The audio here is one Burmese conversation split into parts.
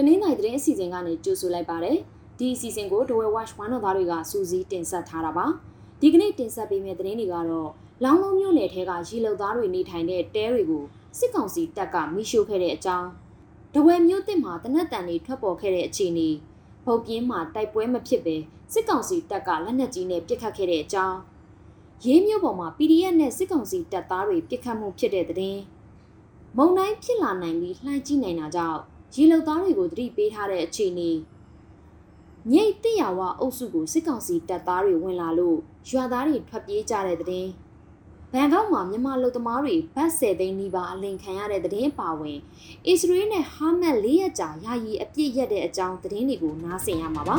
ရှင်။တနင်္လာရီသတင်းအစီအစဉ်ကနေကြိုဆိုလိုက်ပါတယ်။ဒီအစီအစဉ်ကိုဒဝဲ watch ဝမ်းတော်သားတွေကစူးစီးတင်ဆက်ထားတာပါ။ဒီကနေ့တင်ဆက်ပေးမယ့်သတင်းတွေကတော့လောင်းလုံးမြို့နယ်ထဲကရေလုံသားတွေနေထိုင်တဲ့တဲတွေကိုစစ်ကောင်စီတပ်ကမိရှို့ခဲ့တဲ့အကြောင်းဒဝဲမြို့တစ်မှာတနက်တန်တွေထွက်ပေါ်ခဲ့တဲ့အခြေအနေပုတ်ပြင်းမှာတိုက်ပွဲမဖြစ်ပဲစစ်ကောင်စီတပ်ကလက်နက်ကြီးနဲ့ပစ်ခတ်ခဲ့တဲ့အကြောင်းရေးမြို့ပေါ်မှာ PDF နဲ့စစ်ကောင်စီတပ်သားတွေပစ်ခတ်မှုဖြစ်တဲ့တဲ့င်းမုံတိုင်းဖြစ်လာနိုင်ပြီးလှိုင်းကြည့်နိုင်တာကြောင့် ရေလုံသားတွေကိုသတိပေးထားတဲ့အခြေအနေမြိတ်တရဝအုပ်စုကိုစစ်ကောင်စီတပ်သားတွေဝင်လာလို့ရွာသားတွေထွက်ပြေးကြတဲ့တဲ့င်းဘန်ကောက်မှာမြန်မာလူသမားတွေဗတ်ဆယ်သိန်းနီးပါးအလင်ခံရတဲ့တဲ့င်းပါဝင်အစ္စရေးနဲ့ဟာမတ်၄ရက်ကြာယာယီအပြစ်ရက်တဲ့အကြောင်းသတင်းတွေကိုနားဆင်ရမှာပါ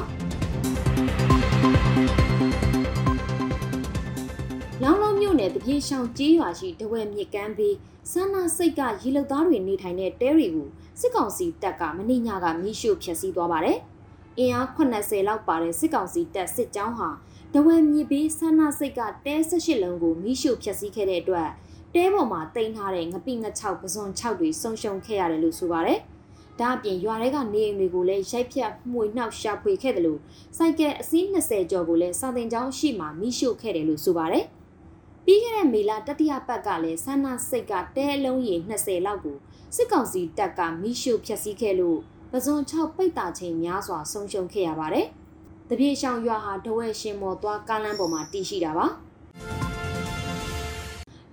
လောင်လောင်မြို့နယ်တပြေရှောင်းကြေးရွာရှိတဝဲမြစ်ကမ်းဘေးဆန္နာစိတ်ကရေလုံသားတွေနေထိုင်တဲ့တဲတွေကို စစ်ကောင်စီတပ်ကမနေ့ညကမီးရှို့ဖျက်ဆီးသွားပါတယ်။အင်အား80လောက်ပါတဲ့စစ်ကောင်စီတပ်စစ်ကြောင်းဟာတဝဲမြစ်ဘေးဆန္နာစိတ်ကတဲ18လုံးကိုမီးရှို့ဖျက်ဆီးခဲ့တဲ့အတွက်တဲပေါ်မှာတင်ထားတဲ့ငပိငချောက်ပစွန်6တွေဆုံးရှုံးခဲ့ရတယ်လို့ဆိုပါတယ်။ဒါအပြင်ရွာထဲကနေအိမ်တွေကိုလည်းရိုက်ဖြတ်မှွေနှောက်ရှာဖွေခဲ့တယ်လို့စိုက်ကဲအစီး20ကျော်ကိုလည်းစာတင်ကျောင်းရှိမှမီးရှို့ခဲ့တယ်လို့ဆိုပါတယ်။ပြီးခဲ့တဲ့မေလတတိယပတ်ကလည်းဆန္ဒစိတ်ကတဲအလုံးရေ20လောက်ကို စစ်ကောင်စီတပ်ကမိရှုဖျက်ဆီးခဲ့လို့ပဇွန်6ပိတ်တာချိန်များစွာဆုံးရှုံးခဲ့ရပါတယ်။တပြေရှောင်ရွာဟာဒဝဲရှင်မော်သွားကားလမ်းပေါ်မှာတည်ရှိတာပါ။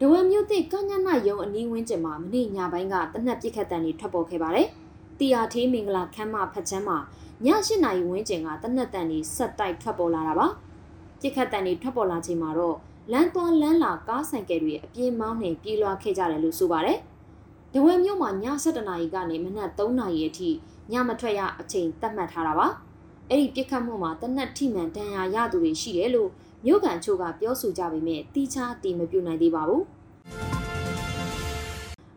ဒဝဲမြို့သစ်ကညနာယုံအနီးဝန်းကျင်မှာမနေ့ညပိုင်းကတနက်ပစ်ခတ်တံတွေထွက်ပေါ်ခဲ့ပါတယ်။တီယာထေးမင်္ဂလာခမ်းမဖက်ချမ်းမှာည8နာရီဝန်းကျင်ကတနက်တံတွေဆက်တိုက်ထွက်ပေါ်လာတာပါ။ပစ်ခတ်တံတွေထွက်ပေါ်လာချိန်မှာတော့လမ်းသွားလမ်းလာကားဆိုင်ကယ်တွေအပြင်းမောင်းနှင်ပြေးလွှားခဲ့ကြတယ်လို့ဆိုပါတယ်။ ဒဝဲမြို့မှာည7:00နာရီကနေမနက်3:00နာရီအထိညမထွက်ရအချိန်သတ်မှတ်ထားတာပါ။အဲ့ဒီပြစ်ခတ်မှုမှာတနက်ထိမှန်တန်ရာရသူတွေရှိတယ်လို့မြို့ကန်ချို့ကပြောဆိုကြပေမဲ့တီးခြားတည်မပြုနိုင်သေးပါဘူး။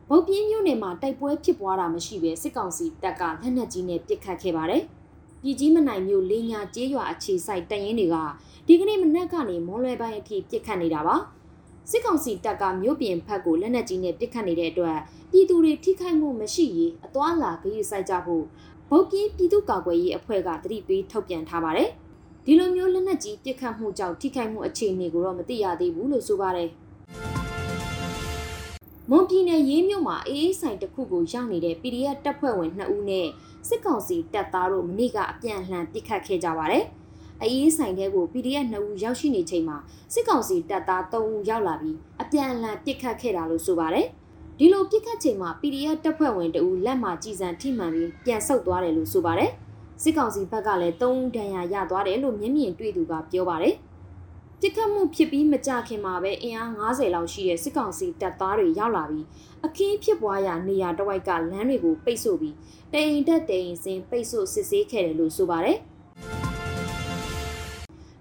ဗုတ်ပြင်းမြို့နယ်မှာတိုက်ပွဲဖြစ်ပွားတာမရှိဘဲစစ်ကောင်စီတပ်ကလက်နက်ကြီးနဲ့ပစ်ခတ်ခဲ့ပါတယ်။ပြည်ကြီးမနိုင်မြို့လေးညာကျေးရွာအခြေစိုက်တရင်တွေကဒီကနေ့မနက်ကနေမွန်လွယ်ပိုင်းအထိပစ်ခတ်နေတာပါ စစ်ကောင်စီတပ်ကမြို့ပြင်ဖက်ကိုလက်နက်ကြီးနဲ့ပစ်ခတ်နေတဲ့အတွက်ပြည်သူတွေထိခိုက်မှုမရှိရေးအသွာလာဂရုစိုက်ကြဖို့ဗုတ်ပြည်ပြည်သူ့ကာကွယ်ရေးအဖွဲ့ကတတိပေးထုတ်ပြန်ထားပါတယ်ဒီလိုမျိုးလက်နက်ကြီးပစ်ခတ်မှုကြောင့်ထိခိုက်မှုအခြေအနေကိုတော့မသိရသေးဘူးလို့ဆိုပါတယ်မွန်ပြည်နယ်ရေးမြို့မှာအေးအေးဆိုင်တစ်ခုကိုရောက်နေတဲ့ PDF တပ်ဖွဲ့ဝင်2ဦးနဲ့စစ်ကောင်စီတပ်သားတို့မနေ့ကအပြန်အလှန်ပစ်ခတ်ခဲ့ကြပါတယ်။ အေးဆိုင်တဲကို PDF 2ဦးရောက်ရှိနေချိန်မှာစစ်ကောင်စီတပ်သား3ဦးရောက်လာပြီးအပြန်အလှန်ပစ်ခတ်ခဲ့တာလို့ဆိုပါတယ်။ဒီလိုပစ်ခတ်ချိန်မှာ PDF တပ်ဖွဲ့ဝင်တဦးလက်မှာကြည်စံထိမှန်ပြီးပြန်ဆုတ်သွားတယ်လို့ဆိုပါတယ်။စစ်ကောင်စီဘက်ကလည်း3ဦးဒဏ်ရာရသွားတယ်လို့မျက်မြင်တွေ့သူကပြောပါတယ်။ပစ်ခတ်မှုဖြစ်ပြီးမကြခင်မှာပဲအင်အား90လောက်ရှိတဲ့စစ်ကောင်စီတပ်သားတွေရောက်လာပြီးအခင်းဖြစ်ပွားရာနေရာတစ်ဝိုက်ကလမ်းတွေကိုပိတ်ဆို့ပြီးတိန်တက်တိန်စင်ပိတ်ဆို့စစ်ဆေးခဲ့တယ်လို့ဆိုပါတယ်။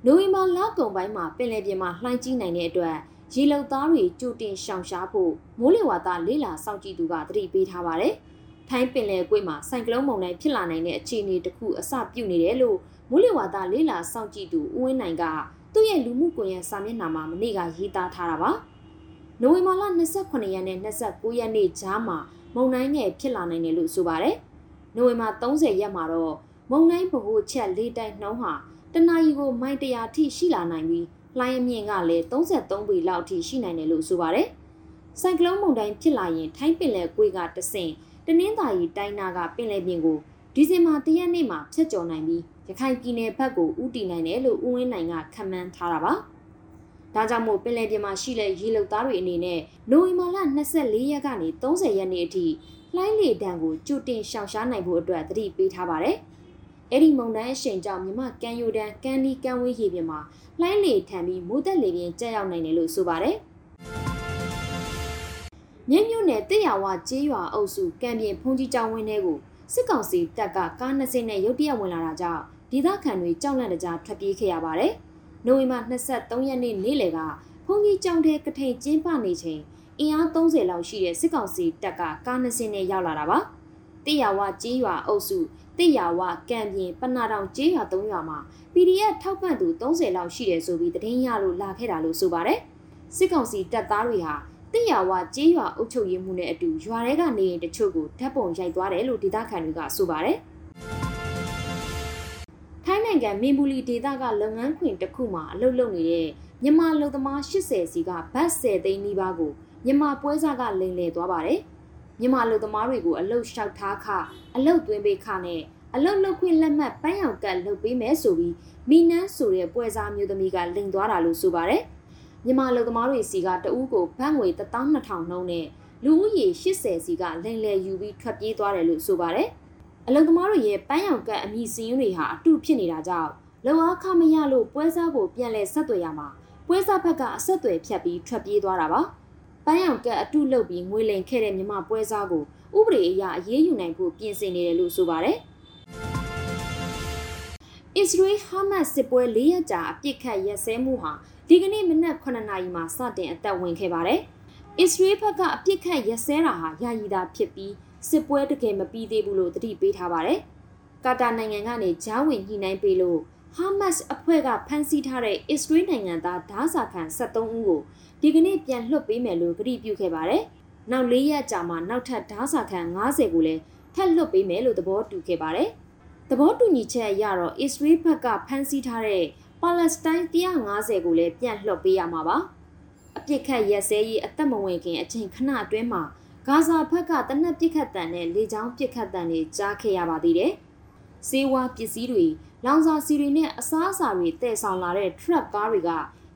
နိုဝင်ဘာလကုန်ပိုင်းမှာပင်လယ်ပြင်မှာလှိုင်းကြီးနိုင်တဲ့အတွက်ရေလုံသားတွေကြိုတင်ရှောင်ရှားဖို့မိုးလေဝသလေးလာစောင့်ကြည့်သူကသတိပေးထားပါတယ်။ထိုင်းပင်လယ်ကွေ့မှာဆိုင်ကလုန်းမုန်တိုင်းဖြစ်လာနိုင်တဲ့အခြေအနေတစ်ခုအစပြုနေတယ်လို့မိုးလေဝသလေးလာစောင့်ကြည့်သူဦးဝင်းနိုင်ကသူ့ရဲ့လူမှုကွန်ရက်စာမျက်နှာမှာမနေ့ကရေးသားထားတာပါ။နိုဝင်ဘာလ28ရက်နဲ့29ရက်နေ့ကြားမှာမုန်တိုင်းငယ်ဖြစ်လာနိုင်တယ်လို့ဆိုပါတယ်။နိုဝင်ဘာ30ရက်မှာတော့မုန်တိုင်းဗဟိုချက်လေးတိုင်းနှုံးဟာ တနအီကိုမိုင်တရာထိရှိလာနိုင်ပြီးလှိုင်းအမြင့်ကလည်း33ပေလောက်ထိရှိနိုင်တယ်လို့ဆိုပါတယ်။ဆိုင်ကလုန်းမုန်တိုင်းဖြစ်လာရင်ထိုင်းပင်လယ်ကွေ့ကတဆင့်တနင်္သာရီတိုင်းနာကပင်လယ်ပြင်ကိုဒီဇင်ဘာ၁ရက်နေ့မှာဖျက်ကျော်နိုင်ပြီးရခိုင်ပြည်နယ်ဘက်ကိုဥတီနိုင်တယ်လို့ဦးဝင်းနိုင်ကခန့်မှန်းထားတာပါ။ဒါကြောင့်မို့ပင်လယ်ပြင်မှာရှိတဲ့ရေလုံသားတွေအနေနဲ့နိုဝင်ဘာလ24ရက်ကနေ30ရက်နေ့အထိလှိုင်းလေတံကိုကြိုတင်ရှောင်ရှားနိုင်ဖို့အတွက်သတိပေးထားပါတယ်။ အဲ့ဒီမုန်တိုင်းအရှိန်ကြောင့်မြမကမ်းရိုးတန်းကမ်းဒီကမ်းဝေးရေပြင်မှာလှိုင်းလေထန်ပြီးမိုးသက်လေပြင်းကျရောက်နိုင်တယ်လို့ဆိုပါတယ်။မြင်းမြို့နယ်တစ်ရဝကျေးရွာအုပ်စုကံပြင်ဖုန်ကြီးကျောင်းဝင်းထဲကိုစစ်ကောင်စီတပ်ကကားနှစ်စင်းနဲ့ရုတ်တရက်ဝင်လာတာကြောင့်ဒေသခံတွေကြောက်လန့်တကြားထွက်ပြေးခဲ့ရပါတယ်။နိုဝင်ဘာ23ရက်နေ့နေ့လယ်ကဖုန်ကြီးကျောင်းထဲကထိန်ကျင်းပနေချိန်အင်အား30လောက်ရှိတဲ့စစ်ကောင်စီတပ်ကကားနှစ်စင်းနဲ့ရောက်လာတာပါ။ တစ်ရဝကျေးရွာအုပ်စုတစ်ရွာဝကံပြင်ပနာတောင်ကျေးရွာ၃ရွာမှာ PDF ထောက်ပံ့သူ30လောက်ရှိတယ်ဆိုပြီးသတင်းရလို့လာခဲ့တာလို့ဆိုပါတယ်စစ်ကောင်စီတပ်သားတွေဟာတိရဝကြေးရွာအုပ်ချုပ်ရေးမှုနဲ့အတူရွာထဲကနေရင်တချို့ကိုဓာတ်ပုံရိုက်သွားတယ်လို့ဒေသခံတွေကဆိုပါတယ်။ထိုင်းနိုင်ငံမင်ဘူလီဒေသကလုပ်ငန်းခွင်တစ်ခုမှာအလုပ်လုပ်နေတဲ့မြန်မာလူသမား80စီကဘတ်10သိန်းနီးပါးကိုမြန်မာပွဲစားကလိမ်လည်သွားပါတယ်။ မြန်မာလူသမားတွေကိုအလုပ်လျှောက်ထားခအလုပ်သွင်းပေးခနဲ့အလုတ်လုတ်ခွင့်လက်မှတ်ပန်းရောင်ကတ်လုပ်ပေးမယ်ဆိုပြီးမီနန်းဆိုတဲ့ပွဲစားမျိုးသမီးကလိန်သွားတာလို့ဆိုပါတယ်။မြန်မာလူသမားတွေစီကတဦးကိုဘတ်ငွေ12000နှုန်းနဲ့လူဦးရေ80စီကလိန်လည်ယူပြီးထွက်ပြေးသွားတယ်လို့ဆိုပါတယ်။အလုသမားတွေရဲ့ပန်းရောင်ကတ်အမိစင်းတွေဟာအတုဖြစ်နေတာကြောင့်လုံအားခမရလို့ပွဲစားကိုပြန်လဲဆက်သွယ်ရမှာပွဲစားဘက်ကအဆက်အသွယ်ဖြတ်ပြီးထွက်ပြေးသွားတာပါ။ ပန်းရောင်ကတ်အတုလုပ်ပြီးငွေလိန်ခဲ့တဲ့မြန်မာပွဲစားကိုဥပဒေအရအရေးယူနိုင်ဖို့ပြင်ဆင်နေတယ်လို့ဆိုပါတယ်။အစ္စရေးဟာမတ်စစ်ပွဲ၄ရက်ကြာအပြစ်ခတ်ရက်စဲမှုဟာဒီကနေ့မနက်9နာရီမှာစတင်အသက်ဝင်ခဲ့ပါတယ်။အစ္စရေးဘက်ကအပြစ်ခတ်ရက်စဲတာဟာယာယီတာဖြစ်ပြီးစစ်ပွဲတကယ်မပြီးသေးဘူးလို့သတိပေးထားပါတယ်။ကာတာနိုင်ငံကနေဂျားဝင်ညှိနှိုင်းပေးလို့ဟာမတ်အဖွဲ့ကဖမ်းဆီးထားတဲ့အစ္စရေးနိုင်ငံသားဓာစာခံ73ဦးကို ဒီကနေ့ပြန်လွှတ်ပေးမယ်လို့ကြေပြုခဲ့ပါတယ်။နောက်၄ရက်ကြာမှနောက်ထပ်ဓာစာခံ90ကိုလည်းထပ်လွှတ်ပေးမယ်လို့သဘောတူခဲ့ပါတယ်။သဘောတူညီချက်အရတော့အစ္စရေးဘက်ကဖမ်းဆီးထားတဲ့ပါလက်စတိုင်း150ကိုလည်းပြန်လွှတ်ပေးရမှာပါ။အပြစ်ခတ်ရက်စဲရေးအသက်မဝင်ခင်အချိန်ခဏအတွင်းမှာဂါဇာဘက်ကတနက်ပစ်ခတ်တန်နဲ့လေကြောင်းပစ်ခတ်တန်တွေကြားခဲ့ရပါသေးတယ်။စေဝါပစ္စည်းတွေလောင်စာဆီတွေနဲ့အစားအစာတွေတည်ဆောင်လာတဲ့ truck ကားတွေက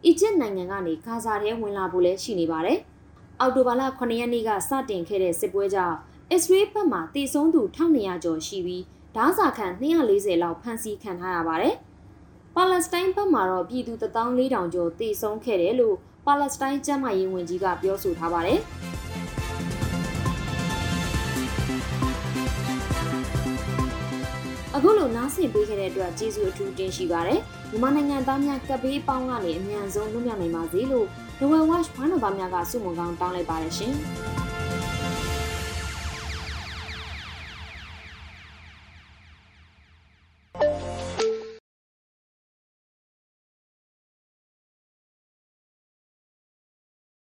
အီဂျစ်နိုင်ငံကနေဂါဇာထဲဝင်လာဖို့လည်းရှိနေပါတယ်။အော်တိုဘာလ9ရက်နေ့ကစတင်ခဲ့တဲ့စစ်ပွဲကြောင့်အစ္စရေးဘက်မှတည်ဆုံးသူ1200ကျော်ရှိပြီးဓားစာခံ240လောက်ဖမ်းဆီးခံထားရပါတယ်။ပါလက်စတိုင်းဘက်မှာတော့ပြည်သူ14000ကျော်တည်ဆုံးခဲ့တယ်လို့ပါလက်စတိုင်းကျန်းမာရေးဝန်ကြီးကပြောဆိုထားပါတယ်။ အခုလိုနားဆင်ပေးခဲ့တဲ့အတွက်ကျေးဇူးအထူးတင်ရှိပါတယ်။မြန်မာနိုင်ငံသားများကပ်ဘေးပေါင်းကနေအမြန်ဆုံးလွတ်မြောက်နိုင်ပါစေလို့ The World Watch ဘားတော်သားများကဆုမွန်ကောင်းတောင်းလိုက်ပါတယ်ရှင်။